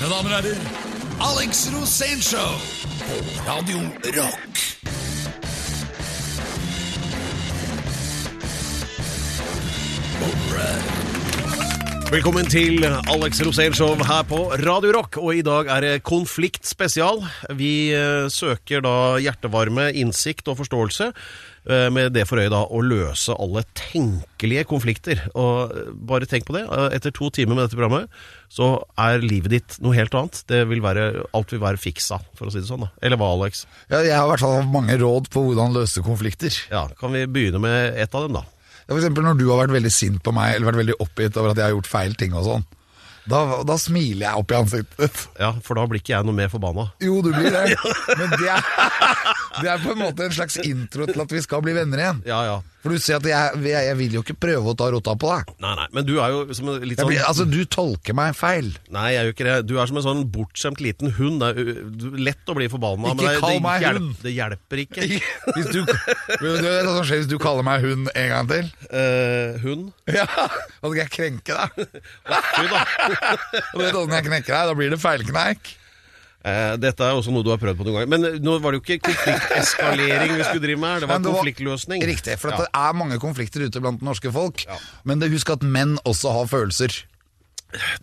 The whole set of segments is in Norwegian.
Mine damer og herrer, Alex Rosénshow på Radio Rock. Velkommen til Alex Rosén Show her på Radio Rock. Og i dag er det konflikt spesial. Vi eh, søker da hjertevarme, innsikt og forståelse. eh, Med det for øye da å løse alle tenkelige konflikter. Og eh, bare tenk på det. Etter to timer med dette programmet, så er livet ditt noe helt annet. Det vil være, alt vil være fiksa, for å si det sånn. da. Eller hva, Alex? Ja, jeg har i hvert fall mange råd på hvordan løse konflikter. Ja, Kan vi begynne med et av dem, da? Ja, for eksempel når du har vært veldig sint på meg, eller vært veldig oppgitt over at jeg har gjort feil ting og sånn. Da, da smiler jeg opp i ansiktet. Ja, For da blir ikke jeg noe mer forbanna. Jo, du blir det. Men det er, det er på en måte en slags intro til at vi skal bli venner igjen. Ja, ja. For du ser at jeg, jeg, jeg vil jo ikke prøve å ta rota på deg. Nei, nei, men du er jo som en litt sånn blir, altså, du tolker meg feil. Nei, jeg gjør ikke det. Du er som en sånn bortskjemt liten hund. Det er lett å bli forbanna, Ikke men det, det, meg hjelp, hund. det hjelper ikke. Hvis du, du vet hva skjer hvis du kaller meg hund en gang til? Uh, hund? Ja, Da skal jeg krenke deg. Fy da. Og du vet hvordan jeg knekker deg? Da blir det feilkneik. Eh, dette er også noe du har prøvd på noen ganger. Men eh, nå var det jo ikke konflikteskalering vi skulle drive med her, det var det var- konfliktløsning. Riktig, for Ja. det er mange konflikter ute blant norske folk. Ja. Men det, husk at menn også har følelser.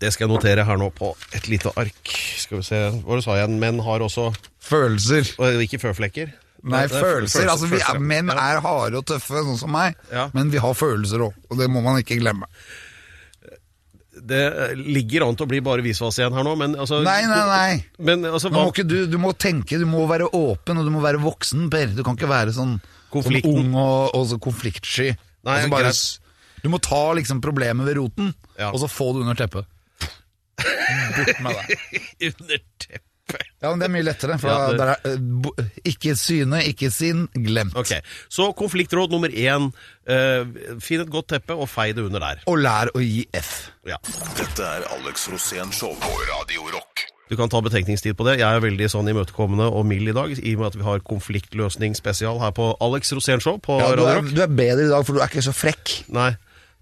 Det skal jeg notere her nå på et lite ark. Skal vi se, Hva sa jeg? Menn har også Følelser. og Ikke føflekker? Nei, det er følelser. Altså, vi er, menn er harde og tøffe, sånn som meg. Ja. Men vi har følelser òg, og det må man ikke glemme. Det eh, ligger an til å bli bare visvas igjen her nå, men altså Nei, nei, nei. Men altså, hva må ikke du, du må tenke, du må være åpen, og du må være voksen, Per. Du kan ikke være sånn, sånn ung og, og så konfliktsky. Nei, altså, bare, du må ta liksom problemet ved roten, Ja. og så få det under teppet. Bort med deg. Under teppet. Ja, men det er mye lettere, for Ja, det- der er, eh, ikke syne, ikke sinn, glemt. Ok, Så konfliktråd nummer én. Uh, finn et godt teppe og fei det under der. Og lær å gi F. Ja. Dette er Alex Rosén Show på Radio Rock. Du kan ta betenkningstid på det. Jeg er veldig sånn imøtekommende og mild i dag, i og med at vi har konfliktløsning spesial her på Alex Rosén Show på Ja, du, Radio er, Rock. du er bedre i dag, for du er ikke så frekk. Nei,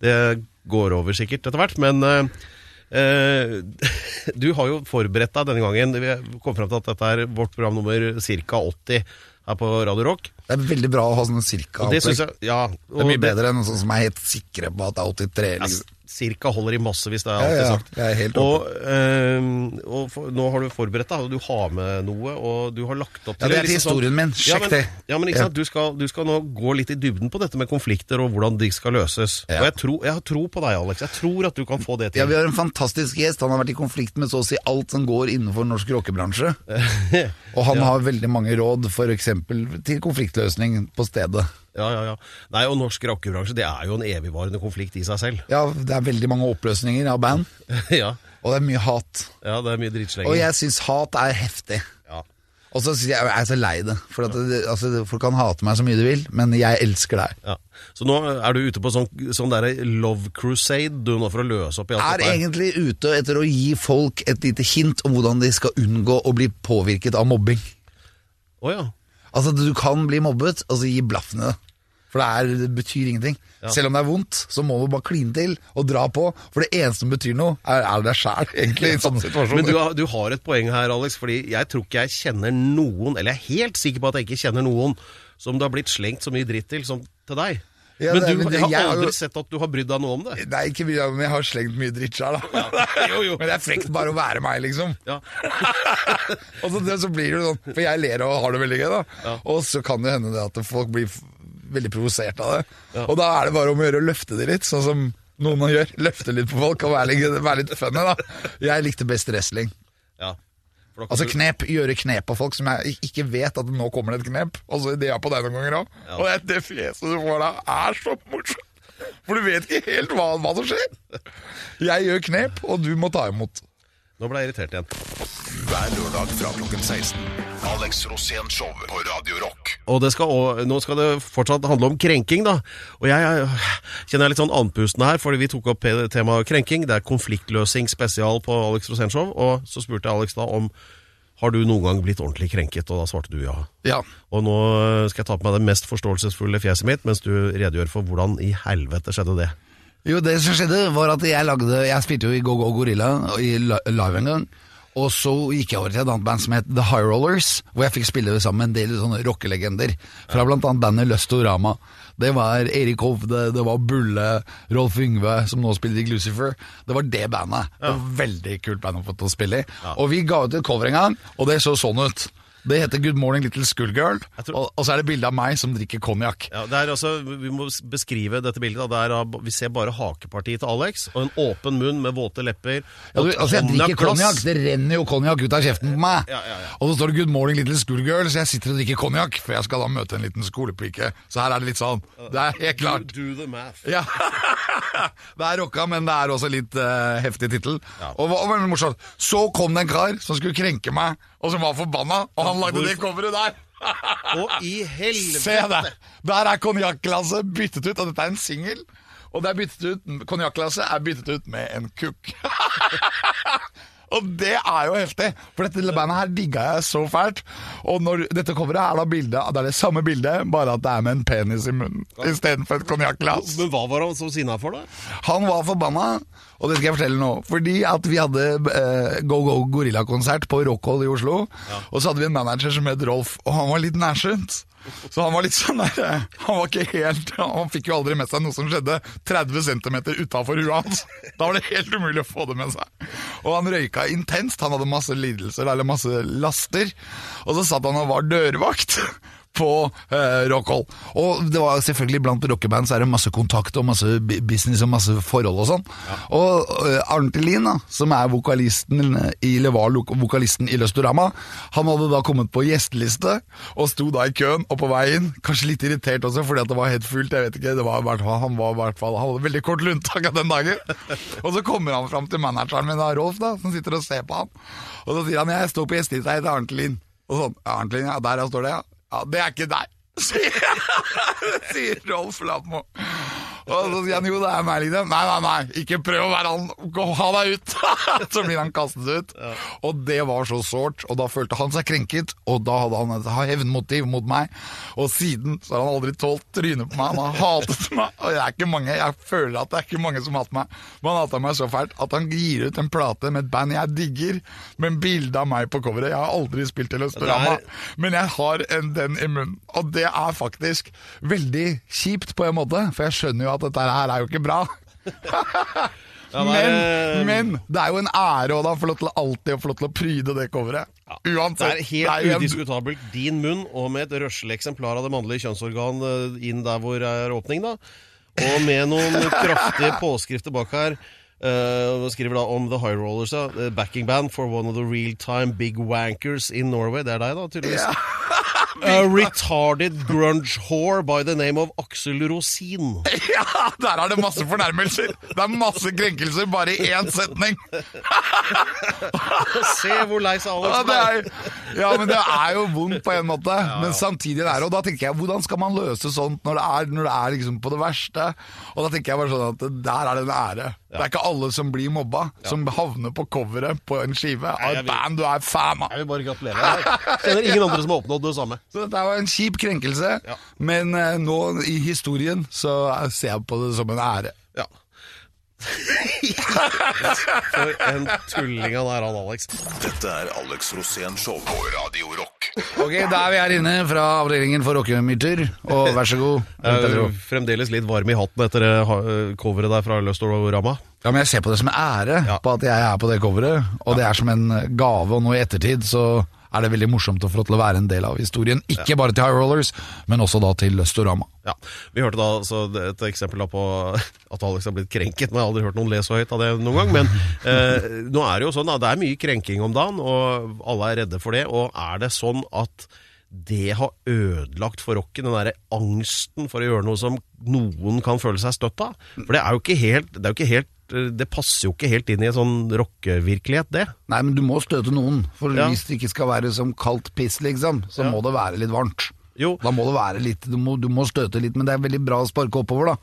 det går over sikkert etter hvert, men eh, eh, du har jo forberedt deg denne gangen. Vi kom frem til at dette er vårt program nummer ca. 80 her på Radio Rock. Det er veldig bra å ha sånne cirka Og det ja, Det er mye bedre enn sånn som er helt sikre på at det er 83. Ja, Liksom. Cirka holder i massevis, det har Ja, jeg alltid ja, sagt. er og øh, og for, nå har du forberedt deg, og du har med noe, og du har lagt opp til Ja, det er liksom historien min. Ja, Sjekk men, det. Ja, men ikke sant? Du, skal, du skal nå gå litt i dybden på dette med konflikter og hvordan de skal løses. Ja. Og jeg, tror, jeg har tro på deg, Alex. Jeg tror at du kan få det til. Ja, Vi har en fantastisk gjest. Han har vært i konflikt med så å si alt som går innenfor norsk rockebransje. Og han har veldig mange råd, f.eks. til konfliktløsning på stedet. Ja, ja, ja. Nei, og norsk rockebransje, det er jo en evigvarende konflikt i seg selv. Ja, Det er veldig mange oppløsninger av band, ja. og det er mye hat. ja, det er mye drittslenging. Og jeg syns hat er heftig. Ja. Og så jeg jeg er så lei det. For at det, altså, Folk kan hate meg så mye de vil, men jeg elsker deg. Ja. Så nå er du ute på sånn, sånn derre love crusade du nå for å løse opp i alt er dette Er egentlig ute etter å gi folk et lite hint om hvordan de skal unngå å bli påvirket av mobbing. Å ja. Altså, du kan bli mobbet, og så gi blaffen i det. For det, er, det betyr ingenting. Selv om det er vondt, så må du bare kline til og dra på. For det eneste som betyr noe, er, er deg sjæl, egentlig, i sånne situasjoner. Men du, har- du har et poeng her, Alex, fordi jeg tror ikke jeg kjenner noen, eller jeg er helt sikker på at jeg ikke kjenner noen, som det har blitt slengt så mye dritt til som til deg. Ja, men du, men det- jeg har jeg har aldri sett at du har brydd deg noe om det. Nei, ikke mye, men jeg har slengt mye dritt sjøl, da. Jo, jo. Men det er frekt bare å være meg, liksom. Ja. Og så, det, så blir det sånn, For jeg ler og har det veldig gøy, da. Og så kan det hende det at folk blir veldig provosert av det. Og da er det bare om å gjøre å løfte det litt, sånn som noen gjør. Løfte litt på folk og være litt, være litt funny, da. Jeg likte best wrestling. ja. Altså knep, gjøre knep på folk som jeg ikke vet at nå kommer det et knep. Altså så det er på deg noen ganger òg. Og det, det fjeset du får da, er så morsomt. For du vet ikke helt hva, hva som skjer. Jeg gjør knep, og du må ta imot. Nå ble jeg irritert igjen. Hver lørdag fra klokken 16. Alex Rosén Show på Radio Rock. Og det skal, også- nå skal det fortsatt handle om krenking, da. Og jeg, jeg kjenner jeg er litt sånn andpusten her, fordi vi tok opp temaet krenking. Det er konfliktløsing spesial på Alex Rosénshow. Og så spurte jeg Alex da om har du noen gang blitt ordentlig krenket, og da svarte du ja. Ja. Og nå skal jeg ta på meg det mest forståelsesfulle fjeset mitt, mens du redegjør for hvordan i helvete skjedde det. Jo, det som skjedde var at jeg lagde Jeg spilte jo i Go Go Gorilla i live en gang. Og så gikk jeg over til et annet band som het The High Rollers, hvor jeg fikk spille sammen med en del sånne rockelegender. Fra blant annet bandet Lustorama. Det var Erik Hovde, det var Bulle, Rolf Yngve, som nå spiller i Glucifer. Det var det bandet. Det var Veldig kult band å få til å spille i. Og vi ga ut et cover en gang, og det så sånn ut. Det heter Good Morning Little Schoolgirl, tror- og, og så er det bilde av meg som drikker konjakk. Ja, altså, Vi må beskrive dette bildet. da. Det vi ser bare hakepartiet til Alex, og en åpen munn med våte lepper. Ja, du, altså Jeg drikker konjakk, det renner jo konjakk ut av kjeften på meg. Ja, ja, ja. Og så står det 'Good morning, little schoolgirl', så jeg sitter og drikker konjakk, for jeg skal da møte en liten skolepike. Så her er det litt sånn. Det er helt klart. Do the math. Ja. det er rocka, men det er også litt uh, heftig tittel. Og, og, og morsomt. Så kom det en kar som skulle krenke meg, og som var forbanna, og han lagde det coveret der. Og i helvete! Se der! Der er konjakkglasset byttet ut, og dette er en singel. Og det konjakkglasset er byttet ut med en kukk. og det er jo heftig, for dette bandet her digga jeg så fælt. Og når dette coveret er da bildet, det er det samme bildet, bare at det er med en penis i munnen istedenfor et konjakkglass. Men hva var han så sinna for, da? Han var forbanna, og det skal jeg fortelle nå. Fordi at vi hadde eh, Go Go Gorilla-konsert på Rockhold i Oslo. Og så hadde vi en manager som het Rolf, og han var litt nærsynt. Så han var litt sånn der eh, Han var ikke helt Han fikk jo aldri med seg noe som skjedde 30 cm utafor huet hans. Da var det helt umulig å få det med seg. Og han røyka intenst. Han hadde masse lidelser, eller masse laster. Og så satt han og var dørvakt på uh, Rockhold. Og det var selvfølgelig blant rockeband så er det masse kontakt og masse business og masse forhold og sånn. Og uh, Arnt Elin, da, som er vokalisten i, eller var vokalisten i Løstorama, han hadde da kommet på gjesteliste og sto da i køen og på vei inn. Kanskje litt irritert også fordi at det var helt fullt, jeg vet ikke. Det var, han var i hvert fall, han hadde veldig kort luntak den dagen. Og så kommer han fram til manageren min, da, Rolf, da, som sitter og ser på han. Og så sier han jeg står på gjestelista, jeg heter Arnt Elin. Og sånn, Arntelin, Arnt Elin, ja, der står det, ja. Ja, det er ikke deg, sier, Rolf Lammo. Og så sier han jo, det er meg, liksom. Nei, nei, nei, ikke prøv å være han, gå, ha deg ut. så blir han kastet ut. Og det var så sårt, og da følte han seg krenket, og da hadde han et hevnmotiv mot meg. Og siden så har han aldri tålt trynet på meg, han har hatet meg. Og jeg er ikke mange, jeg føler at det er ikke mange som hater meg. Men han hater meg så fælt at han gir ut en plate med et band jeg digger, med bilde av meg på coveret. Jeg har aldri spilt i Løstorama, er... men jeg har en, den i munnen. Og det er faktisk veldig kjipt på en måte, for jeg skjønner jo at dette her er jo ikke bra. Men, eh, men det er jo en ære å da få lov til alltid å få lov til å pryde det coveret. Det er helt det er udiskutabelt din munn, og med et røslig eksemplar av det mannlige kjønnsorgan eh, inn der hvor er åpning, da. Og med noen kraftige påskrifter bak her. Uh, skriver da om The High Rollers, eh, backing band for one of the real-time big wankers in Norway. Det er deg, da, tydeligvis. A retarded grunge whore by the name of Aksel Rosin. Ja, der er det masse fornærmelser! Det er masse krenkelser bare i én setning! Se hvor lei seg Ja, Alex det ble. er, ja, men det er jo vondt på en måte, men samtidig er det Og da tenker jeg, hvordan skal man løse sånt når det er, når det er liksom på det verste? Og da tenker jeg bare sånn at der er det en ære. Det er ikke alle som blir mobba, som havner på coveret på en skive av et band du er fan av. Jeg vil bare gratulere deg. Kjenner ingen andre som har oppnådd det samme. Så dette jo en kjip krenkelse, men eh, nå i historien så ser jeg på det som en ære. For en tulling han er, han Alex. Dette er Alex Rosén Show på Radio Rock. Ok, da er vi her inne fra avdelingen for rockemyter, og vær så god. Jeg er fremdeles litt varm i hatten etter ha- coveret der fra Løstorama. Ja, men jeg ser på det som en ære Ja. på at jeg er på det coveret, og det er som en gave, og nå i ettertid så er det veldig morsomt å få til å være en del av historien. Ikke bare til High Rollers, men også da til Storama. Ja, Vi hørte da altså, et eksempel på at Alex har blitt krenket. Nå har jeg aldri hørt noen le så høyt av det noen gang. Men eh, nå er det jo sånn da, det er mye krenking om dagen, og alle er redde for det. Og er det sånn at det har ødelagt for rocken, den derre angsten for å gjøre noe som noen kan føle seg støtt av? For det er jo ikke helt, det er jo ikke helt det passer jo ikke helt inn i en sånn rockevirkelighet, det. Nei, men du må støte noen, for Ja. hvis det ikke skal være som kaldt piss, liksom, så Ja. må det være litt varmt. Jo. Da må det være litt, du må, du må støte litt, men det er veldig bra å sparke oppover, da.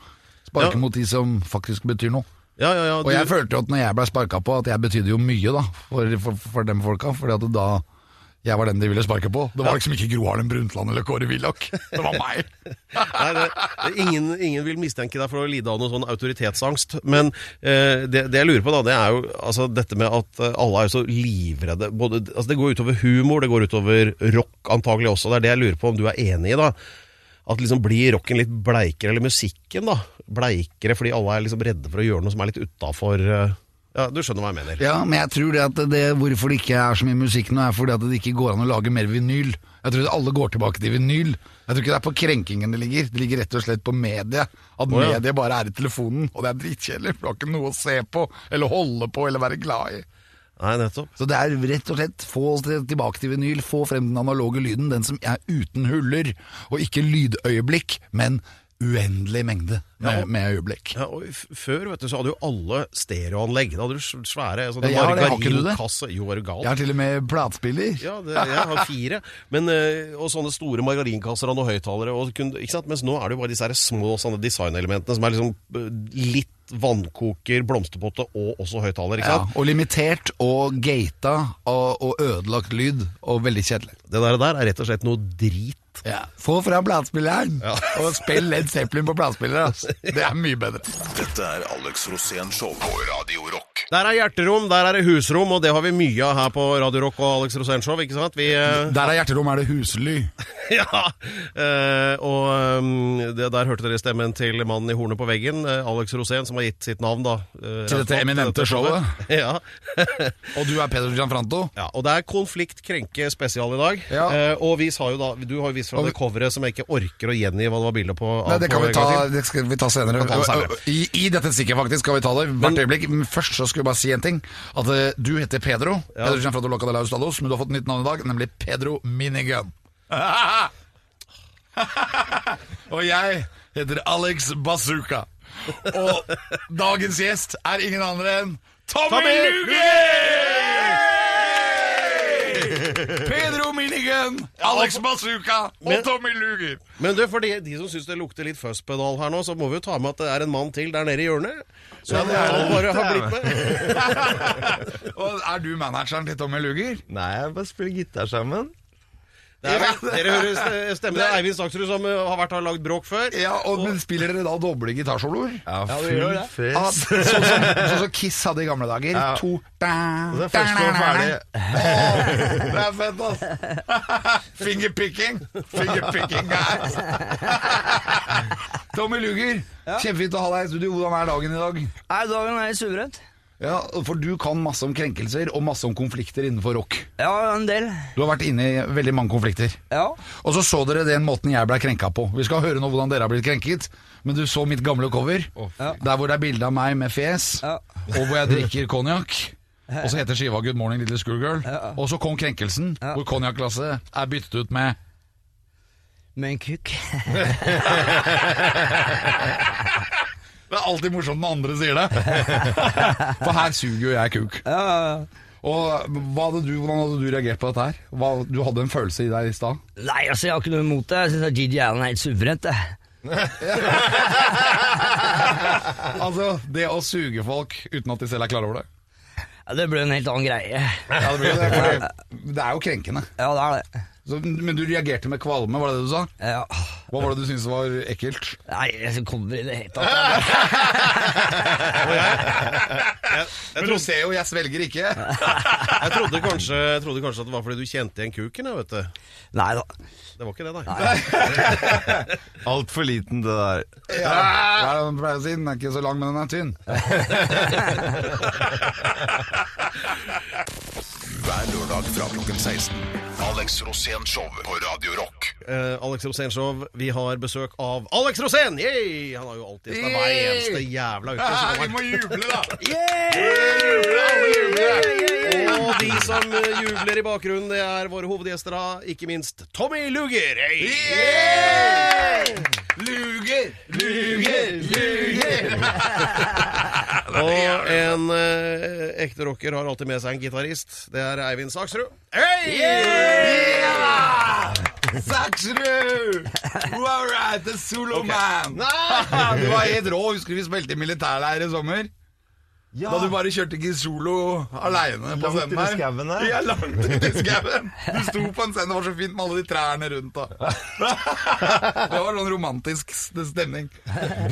Sparke Ja. mot de som faktisk betyr noe. Ja, ja, ja. Og jeg følte jo at når jeg ble sparka på, at jeg betydde jo mye da, for, for, for dem folka. Fordi at da jeg var den de ville sparke på. Det var liksom ikke Gro Harlem Brundtland eller Kåre Willoch. Det var meg. Nei, det, ingen, ingen vil mistenke deg for å lide av noe sånn autoritetsangst. Men eh, det, det jeg lurer på, da, det er jo altså, dette med at eh, alle er så livredde. Både, altså, det går utover humor, det går utover rock antagelig også. Det er det jeg lurer på om du er enig i, da. At liksom blir rocken litt bleikere, eller musikken, da. Bleikere fordi alle er liksom redde for å gjøre noe som er litt utafor eh, Ja, du skjønner hva jeg mener. Ja, men jeg tror det at det, hvorfor det ikke er så mye musikk nå, er fordi at det ikke går an å lage mer vinyl. Jeg tror alle går tilbake til vinyl. Jeg tror ikke det er på krenkingen det ligger. Det ligger rett og slett på mediet. At oh, ja. mediet bare er i telefonen, og det er dritkjedelig. For du har ikke noe å se på, eller holde på, eller være glad i. Nei, nettopp. Så det er rett og slett få oss tilbake til vinyl, få frem den analoge lyden, den som er uten huller, og ikke lydøyeblikk, men uendelig mengde med, Ja, og- med øyeblikk. Ja, Før vet du, så hadde jo alle stereoanlegg. Da hadde du svære sånne Ja, du det? margarinkasse. Jo, er du gal? Jeg har til og med platespiller. Ja, det, jeg har fire. Men, eh, og sånne store margarinkasser og noen høyttalere. Mens nå er det jo bare disse her små sånne designelementene som er liksom eh, litt vannkoker, blomsterpotte og også høyttaler. Ja, og limitert og gata og, og ødelagt lyd, og veldig kjedelig. Det der, der er rett og slett noe drit. Få fram platespilleren, og spill Led Zeppelin på platespiller. Altså. Det er mye bedre. Dette er Alex Rosén Show på Radio Rock. Der er hjerterom, der er det husrom, og det har vi mye av her på Radio Rock og Alex Rosénshow, ikke sant? Vi, uh... Der er hjerterom, er det husly. ja, Uh, og um, det, der hørte dere stemmen til mannen i hornet på veggen, uh, Alex Rosén, som har gitt sitt navn da. Til dette eminente showet. Ja. Og du er Peder Gianfranto. ja, og det er konflikt krenke spesial i dag. Ja. Eh, og vi sa jo da, du har jo vist fra det coveret som jeg ikke orker å gjengi hva det var bilde på. Nei, det kan vi ta, det skal vi ta senere. I, I dette stikket faktisk skal vi ta det hvert øyeblikk. Men først så skal vi bare si en ting. At du heter Pedro. Ja. Pedro fra Loca de la Ustalos, men du har fått nytt navn i dag, nemlig Pedro Minigun. Og jeg heter Alex Bazooka. Og dagens gjest er ingen andre enn Tommy, Tommy Luger! Pedro Minigun, Alex Bazooka og Men- Tommy Luger. Men du, for de, de som syns det lukter litt fuzzpedal her nå, så må vi jo ta med at det er en mann til der nede i hjørnet. Så Ja, det er han det. bare har blitt med. Og er du manageren til Tommy Luger? Nei, jeg bare spiller gitar sammen. Det er, dere hører st- stemmen til Eivind Staksrud, som uh, har vært og lagd bråk før. Ja, og men Spiller dere da doble gitarsoloer? Ja, full det. Ah, fest. sånn som sånn som Kiss hadde i gamle dager. Ja. To da, Og så er første gang ferdig. Det er fett, ass! Fingerpicking. Fingerpicking guys. Tommy Luger, kjempefint å ha deg i studio. Hvordan er dagen i dag? Nei, dagen er suverent. Ja, For du kan masse om krenkelser og masse om konflikter innenfor rock. Ja, en del. Du har vært inne i veldig mange konflikter. Ja. Og så så dere den måten jeg ble krenka på. Vi skal høre nå hvordan dere har blitt krenket. Men du så mitt gamle cover. Ja. Der hvor det er bilde av meg med fjes, Ja. og hvor jeg drikker konjakk. Og så heter skiva 'Good Morning Little Schoolgirl'. Ja. Og så kom krenkelsen, Ja. hvor konjakkglasset er byttet ut med Med en kukk. Det er alltid morsomt når andre sier det. For her suger jo jeg kuk. Og hadde du, Hvordan hadde du reagert på dette her? Hva, du hadde en følelse i deg i stad? Nei, altså, jeg har ikke noe imot det. Jeg syns Gigi Allen er helt suverent, Jeg. Altså, det å suge folk uten at de selv er klar over det. Ja, det ble en helt annen greie. Ja, det, blir det, det er jo krenkende. Ja, det er det. Så, men du reagerte med kvalme, var det det du sa? Ja. Hva var det du syntes var ekkelt? Nei, jeg kommer i det hele tatt. Jeg du ser jo, jeg svelger ikke. Jeg trodde kanskje, jeg trodde kanskje at det var fordi du kjente igjen kuken. Jeg, vet du. Nei da. Det var ikke det, nei. Altfor liten, det der. Ja, hva er det man pleier å si? Den er ikke så lang, men den er tynn. Hver lørdag fra klokken 16. Alex Rosén Show på Radio Rock. Eh, Alex Rosénshow, vi har besøk av Alex Rosén! Yay! Han har jo alltid gjest hver eneste jævla uke. Ja, vi må juble, da! var- Og de som eh, jubler i bakgrunnen, det er våre hovedgjester, da. Ikke minst Tommy Luger! Hey! Luger, luger, luger! Og en eh, ekte rocker har alltid med seg en gitarist. Det er Eivind Saksrud. Hei! Saksrud! All right, the solo man! Du var helt rå. Husker du vi spilte i militærleir i sommer? Ja. Da du bare kjørte ikke solo aleine på scenen her. Ja, langt ute i skauen. Du sto på en scene, det var så fint med alle de trærne rundt. og Det var sånn romantisk stemning.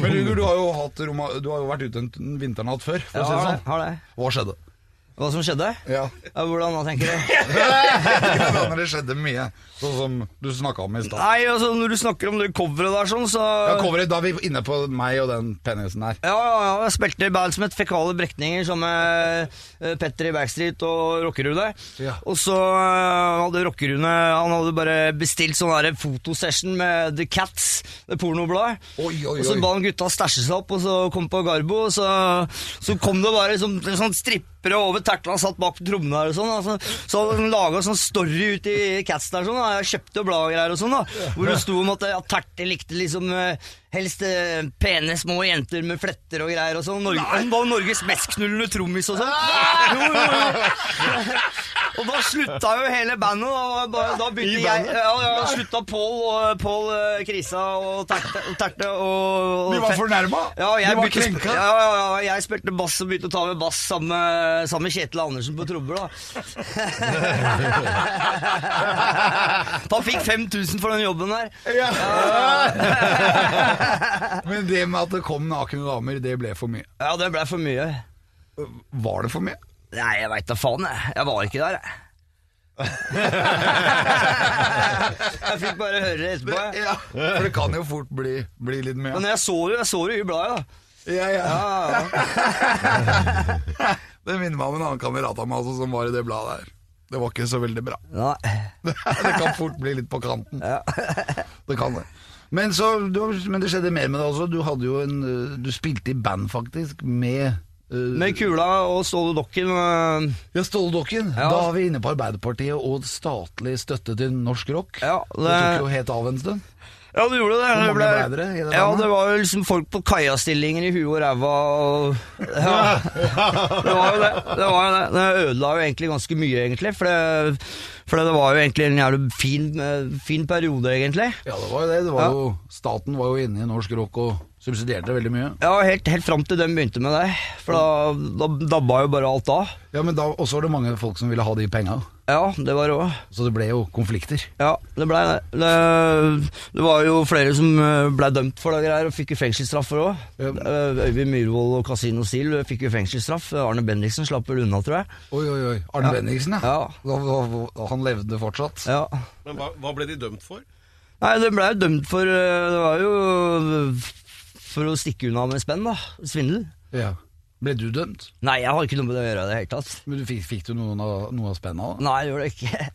Men Ruger, du har jo, hatt, du har jo vært ute en vinternatt før, for Ja, å si det har det. sånn. Har det. Hva skjedde? Hva som skjedde? Ja. Ja, hvordan da, tenker du? Når det skjedde mye, sånn som du snakka om i stad. Nei, altså Når du snakker om det coveret der, sånn, så Ja, coveret, da er vi inne på meg og den penisen der. Ja, ja, ja, jeg spilte i band som het Fekale Brekninger, sammen med eh, Petter i Backstreet og Rockerune. Ja. Og så eh, hadde Rockerune Han hadde bare bestilt sånn der fotosession med The Cats, det pornobladet. Og så ba han gutta stæsje seg opp, og så kom på Garbo, og så, så kom det bare sånn, sånn strippere over tertene, satt bak på trommene her og sånn. Altså, så hadde laga sånn story ut i Cats der, sånn, da. jeg kjøpte blad og greier og sånn, da. Hvor det sto om at ja, Terte likte liksom eh, helst eh, pene små jenter med fletter og greier og sånn. Norge, han var Norges mest knullende trommis og sånn. Jo, jo, jo. Og da slutta jo hele bandet. Da, da, da begynte jeg ja, ja, slutta Pål og Pål eh, Krisa og Terte og, terte og, og De var fornærma? ja, jeg De var krenka? Ja, ja, ja, jeg spilte bass og begynte å ta med bass sammen med, Kjetil Andersen på trommer. da. Han fikk 5000 for den jobben der. Men det med at det kom nakne damer, det ble for mye. Ja, det ble for mye. Var det for mye? Nei, jeg veit da faen, jeg. Jeg var ikke der, jeg. jeg fikk bare høre det etterpå. jeg. Ja, for det kan jo fort bli, bli litt mer Men jeg så det jeg så det i bladet. da. Ja, ja. Det minner meg om en annen kamerat av meg altså, som var i det bladet her. Det var ikke så veldig bra. Nei. Det kan fort bli litt på kanten. Det kan det. Men, så, du, men det skjedde mer med deg også. Du hadde jo en Du spilte i band, faktisk, med Med Kula og Ståle Dokken. øh, Ja, Ståle Dokken. Ja. Da er vi inne på Arbeiderpartiet og statlig støtte til norsk rock. Ja, det... det- tok jo helt av en stund. Ja, det gjorde det. Det ble det ja, det var jo liksom folk på kaiastillinger i huet og ræva og ja. Det var jo det. Det var jo det. Det ødela jo egentlig ganske mye, egentlig. For det, for det var jo egentlig en jævlig fin, eh, fin periode, egentlig. Ja, det var jo det. det var jo, staten var jo inne i norsk rock og subsidierte det veldig mye. Ja, helt, helt fram til de begynte med det. For da, da dabba jo bare alt av. Ja, Men da også var det mange folk som ville ha de penga. Ja, det var det òg. Så det ble jo konflikter. Ja, det blei det. det. Det var jo flere som blei ble dømt for det greier, og fikk jo fengselsstraffer òg. Ja. Øyvind Myhrvold og Casino Steel fikk jo fengselsstraff. Arne Bendiksen slapp vel unna, tror jeg. Oi, oi, oi. Arne Ja. Bendiksen, ja. Ja. Da, da, da, han levde fortsatt. Ja. Men hva, hva ble de dømt for? Nei, det blei dømt for eh, Det var jo for å stikke unna med spenn, da. Svindel. Ja. Ble du dømt? Nei, jeg har ikke noe med det å gjøre det helt tatt. Men du fikk, fikk du noen av, noe av spenna? da? Nei, jeg gjorde det ikke.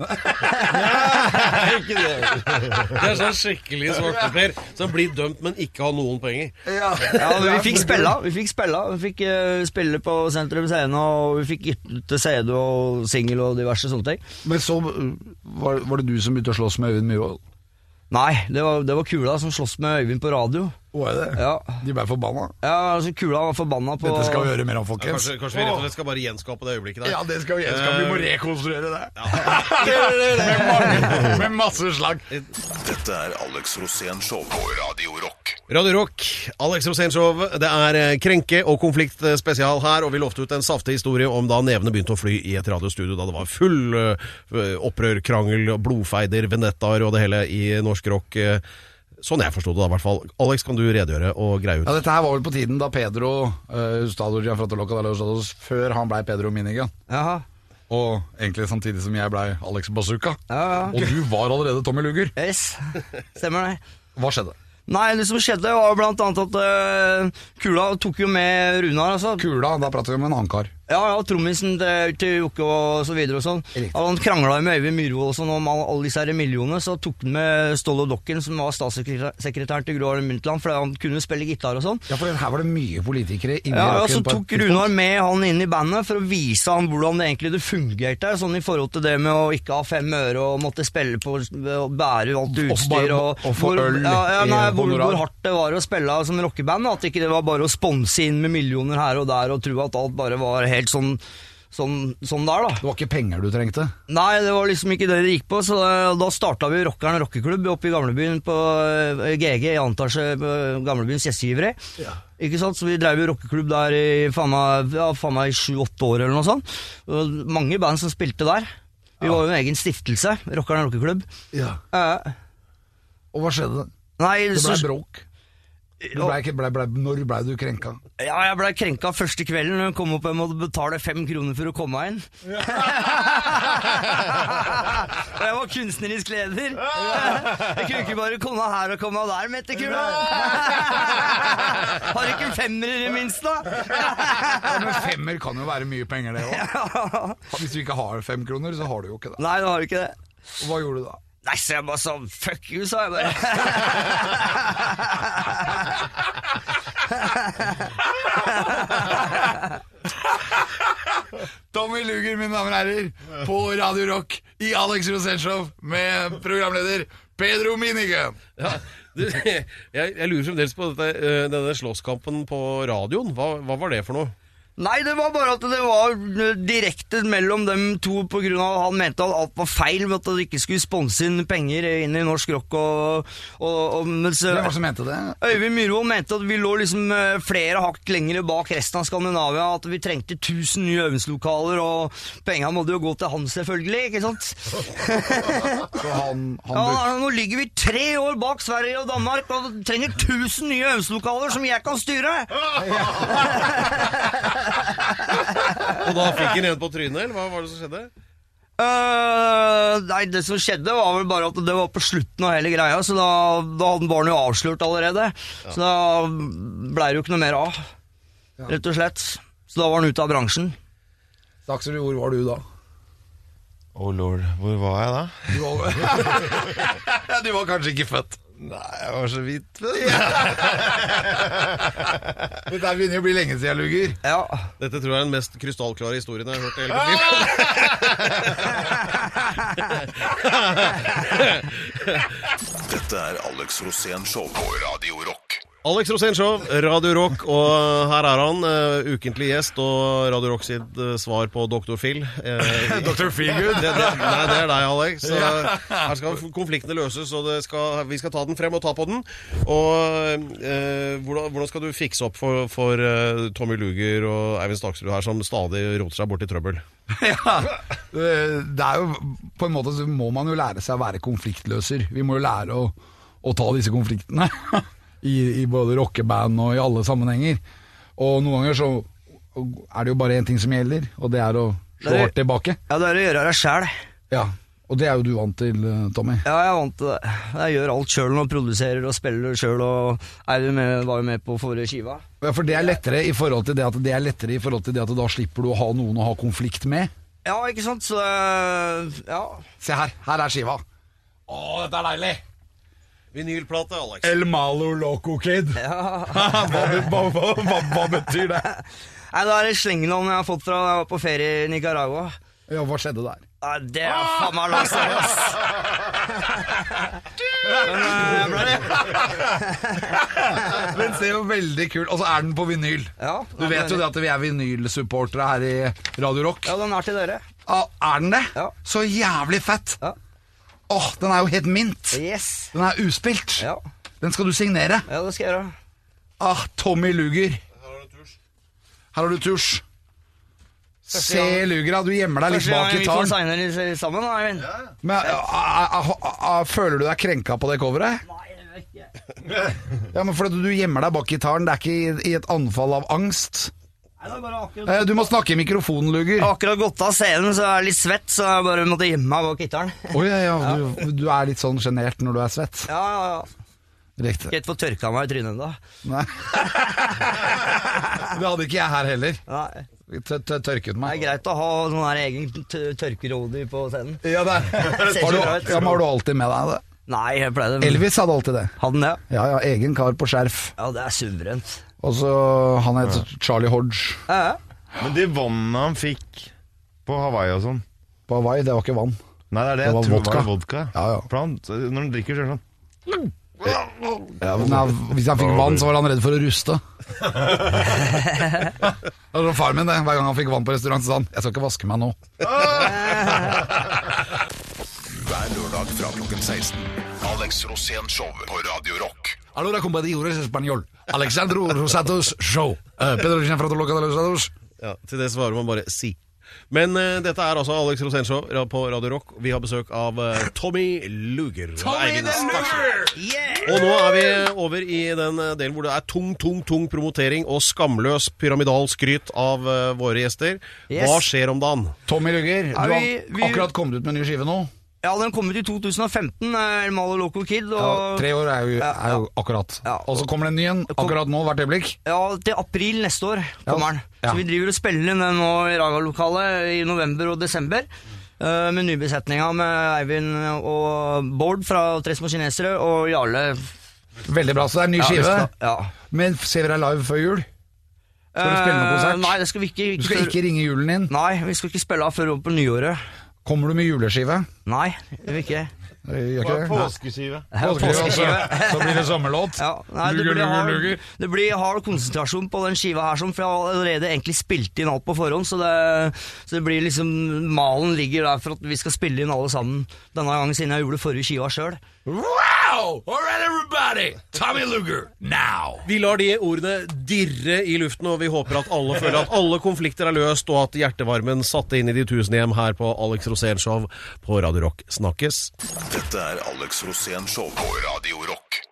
Det er sånn skikkelig svarteper som blir dømt, men ikke har noen penger. Ja, men vi fikk spilla. vi fikk spilla Vi fikk eh, spille på Sentrum Scene, og vi fikk gitt ut CD og singel og diverse sånne ting. Men så uh, var, var det du som begynte å slåss med Øyvind Myhrvold? Nei, det var, det var Kula som sloss med Øyvind på radio. Var det det? Ja, De ble forbanna. ja altså Kula var forbanna på Dette skal vi gjøre mer om, Ja, folkens. kanskje, kanskje vi rett og slett skal bare gjenskape det øyeblikket der. Ja, det skal vi, gjenskape. vi må rekonstruere det. Med, mange, med masse slag. Dette er Alex Rosén Show på Radio Rock. Radio Rock, Alex Rosénshow. Det er eh, krenke- og konfliktspesial her, og vi lovte ut en saftig historie om da nevene begynte å fly i et radiostudio, da det var full eh, opprør, krangel, blodfeider, vendettaer og det hele i norsk rock. Eh, Sånn jeg forsto det, da, i hvert fall. Alex, kan du redegjøre og greie ut? Ja, Dette her var vel på tiden da Pedro uh, Ustado de Ustados, før han blei Pedro Minigan. Jaha. Og egentlig samtidig som jeg blei Alex Bazooka. Ja, ja. Og du var allerede Tommy Luger. Yes, stemmer det. Hva skjedde? Nei, det som skjedde var blant annet at uh, Kula tok jo med Runar, altså. Kula, da prater vi om en annen kar. Ja, ja, trommisen til, Jokke og så videre og sånn. Han krangla med Øyvind Myhrvold og sånn om alle disse her millionene, så tok han med Ståle Dokken, som var statssekretæren til Gro Harlem Brundtland, for han kunne spille gitar og sånn. Ja, for her var det mye politikere inni Ja, ja, rocken Så tok. Runar med han inn i bandet for å vise han hvordan det egentlig det fungerte, sånn i forhold til det med å ikke ha fem øre og måtte spille på og bære alt utstyr og, og få øl ja, ja, nei, hvor, hvor hardt det var å spille som rockeband. At ikke det var bare å sponse inn med millioner her og der og tro at alt bare var helt sånn sånn, sånn der, da. Det var ikke penger du trengte? Nei, det var liksom ikke det det gikk på, så da, da starta vi Rockeren rockeklubb oppe i gamlebyen på eh, GG i Antasje, på gamlebyens gjestgivere. Ikke sant? Så vi drev jo rockeklubb der i faen meg ja, sju-åtte år eller noe sånt. Og mange band som spilte der. Vi var jo en egen stiftelse, Rockeren rockeklubb. Ja. Eh, Og hva skjedde? nei, Det så, ble bråk. Du ble, ble, ble, når ble du krenka? ja, jeg blei krenka første kvelden jeg kom opp og måtte betale fem kroner for å komme inn. og jeg var kunstnerisk leder. Jeg kunne ikke bare komme her og komme der, Mette Kula. Har ikke en femmer i det minste, da? Ja, men femmer kan jo være mye penger, det òg. Hvis du ikke har fem kroner, så har du jo ikke det. Nei, da har ikke det. Og hva gjorde du da? Nei, så jeg bare sa fuck you, sa jeg bare. Tommy Luger, mine damer og herrer, på Radio Rock i Alex Rosenshov med programleder Pedro Minigun. Ja, du, jeg, jeg lurer fremdeles på dette, eh, denne slåsskampen på radioen. Hva, hva var det for noe? Nei, det var bare at det var eh, direkte mellom dem to av at han mente at alt var feil, med at de ikke skulle sponse inn penger inn i norsk rock og, og, og mens, Hvem var som mente det? Øyvind Myhrvold mente at vi lå liksom eh, flere hakk lenger bak resten av Skandinavia, at vi trengte 1000 nye øvingslokaler, og penga måtte jo gå til han selvfølgelig, ikke sant? Så han, han Ja, nå ligger vi tre år bak Sverige og Danmark og trenger 1000 nye øvingslokaler som jeg kan styre! Og da fikk han en på trynet, eller hva var det som skjedde? Uh, nei, det som skjedde var vel bare at det var på slutten av hele greia, så da, da hadde barnet jo avslørt allerede. Så da blei det jo ikke noe mer av, rett og slett. Så da var han ute av bransjen. Dagsrevy, hvor var du da? Oh lord, hvor var jeg da? Du var, du var kanskje ikke født. Nei, jeg var så vidt vet du. Dette begynner jo å bli lenge siden, Luger. Ja. Dette tror jeg er den mest krystallklare historien jeg har hørt i hele mitt liv. Dette er Alex Rosén Show på Radio Rock. Alex Rosénshow, Radio Rock, og her er han, Uh, ukentlig gjest og Radio Rock sitt uh, svar på Dr. Phil. Uh, Dr. Feelgood. Det, det, nei, det er deg, Alex. Så her skal konfliktene løses, og det skal, vi skal ta den frem og ta på den. Og eh, hvordan, hvordan skal du fikse opp for, for eh, Tommy Luger og Eivind Staksrud her, som stadig roter seg bort i trøbbel? Ja, det det er jo På en måte så må man jo lære seg å være konfliktløser. Vi må jo lære å, å ta disse konfliktene. I, I både rockeband og i alle sammenhenger. Og noen ganger så er det jo bare én ting som gjelder, og det er å slå Det er- hardt tilbake. ja, det er å gjøre det sjæl. Ja, Og det er jo du vant til, eh, Tommy. Ja, jeg er vant til det. Jeg gjør alt sjøl og produserer og spiller sjøl, og Eivind med- var jo med på forrige skiva. Ja, For det er lettere i forhold til det at det er lettere i forhold til det at da slipper du å ha noen å ha konflikt med. Ja, ikke sant, så Ja. Se her, her er skiva. Å, dette er deilig! Vinylplate, Alex. El Malo Loco Kid. ja. hva, hva, hva, hva, hva betyr det? Nei, det er et slengenavn jeg har fått fra da jeg var på ferie i Nicaragua. Ja, Hva skjedde der? Nei, det er faen meg langt siden, ass. Men eh, Den ser jo veldig kul Og så er den på vinyl. Ja, Du vet jo det at vi er vinylsupportere her i Radio Rock. Ja, den er til dere. Ah, er den det? Ja. Så jævlig fett! Ja. Åh, Den er jo helt mint. Yes. Den er uspilt. Ja, Den skal du signere. ja det skal jeg gjøre. Ah, Tommy Luger. Her har du tusj. Se, gang- Luger, du gjemmer deg litt bak vi får gitaren. signe litt sammen, da, Eivind? Men, a, a, a, føler du deg krenka på det coveret? Nei, det vet jeg ikke. Ja, men fordi du gjemmer deg bak gitaren, det er ikke i, i et anfall av angst. Eh, Du må snakke i mikrofonen, Luger. Jeg har akkurat gått av scenen, så jeg er litt svett, så jeg bare måtte gjemme meg bak gitaren. Å ja, ja, du, du er litt sånn sjenert når du er svett. Ja, ja, ja. Riktig. Ikke helt fått tørka meg i trynet ennå. Nei. Det hadde ikke jeg her heller. Nei. T -t Tørket Det er meg. greit å ha sånn her egen t- tørkerådyr på scenen. Ja, det er. Har du, ja, men har du alltid med deg det? Nei, jeg pleide Elvis hadde alltid det. Hadde den det? Ja, ja, egen kar på skjerf. Ja, det er suverent. Og så Han heter Charlie Hodge. Men de vannene han fikk på Hawaii og sånn på Hawaii. Det var ikke vann. Nei, det er det, Det var jeg tror vodka. var vodka. Ja, ja. For han, når han drikker, så er det sånn Ja, men, hvis han fikk vann, så var han redd for å ruste. Det var far min det. Hver gang han fikk vann på restaurant, så sa han 'jeg skal ikke vaske meg nå'. Hver lørdag fra klokken 16. Alex Rosén Show på Radio Rock. Allora, compañeros español. Alexandro Rosatos Show. Uh, Pedro Gianfranco Loca de Rosatos. Ja, til det svarer man bare si. Men uh, dette er altså Alex Rosénshow på Radio Rock. Vi har besøk av uh, Tommy Luger. Tommy the Luger! Yeah! Og nå er vi over i den eh, delen hvor det er tung, tung, tung promotering og skamløs pyramidal skryt av uh, våre gjester. Yes. Hva skjer om dagen? Tommy Luger, du har vi- vi- akkurat kommet ut med en ny skive nå. Ja, den kom ut i 2015, eh, El Malo Loco Kid. Og, Ja, tre år er jo, er jo akkurat. Ja. Og så kommer det en ny en akkurat nå, hvert øyeblikk. Ja, til april neste år kommer den. Så vi driver og spiller den nå i Raga-lokalet i november og desember. eh, med nybesetninga med Eivind og Bård fra Tre små kinesere og Jarle. Veldig bra. Så det er en ny skive. Ja. Men ser vi deg live før jul? Skal du spille noe konsert? Eh, Nei, det skal vi ikke. Du skal ikke ringe julen din. Nei, vi skal ikke spille av før på nyåret. Kommer du med juleskive? Nei, det vil vi ikke. Gjør ikke det? Påskeskive. Påskeskive. Så blir det sommerlåt. Ja, nei, det, Luger, blir luger, hard, luger. det blir hard konsentrasjon på den skiva her, for jeg har allerede egentlig spilt inn alt på forhånd. Så det, så det blir liksom Malen ligger der for at vi skal spille inn alle sammen denne gangen, siden jeg gjorde forrige skiva sjøl. Wow! All right, everybody! Tommy Luger, now! Vi lar de ordene dirre i luften, og vi håper at alle føler at alle konflikter er løst, og at hjertevarmen satte inn i de tusen hjem her på Alex Rosén Show på Radio Rock. Snakkes! Dette er Alex Rosén Show på Radio Rock.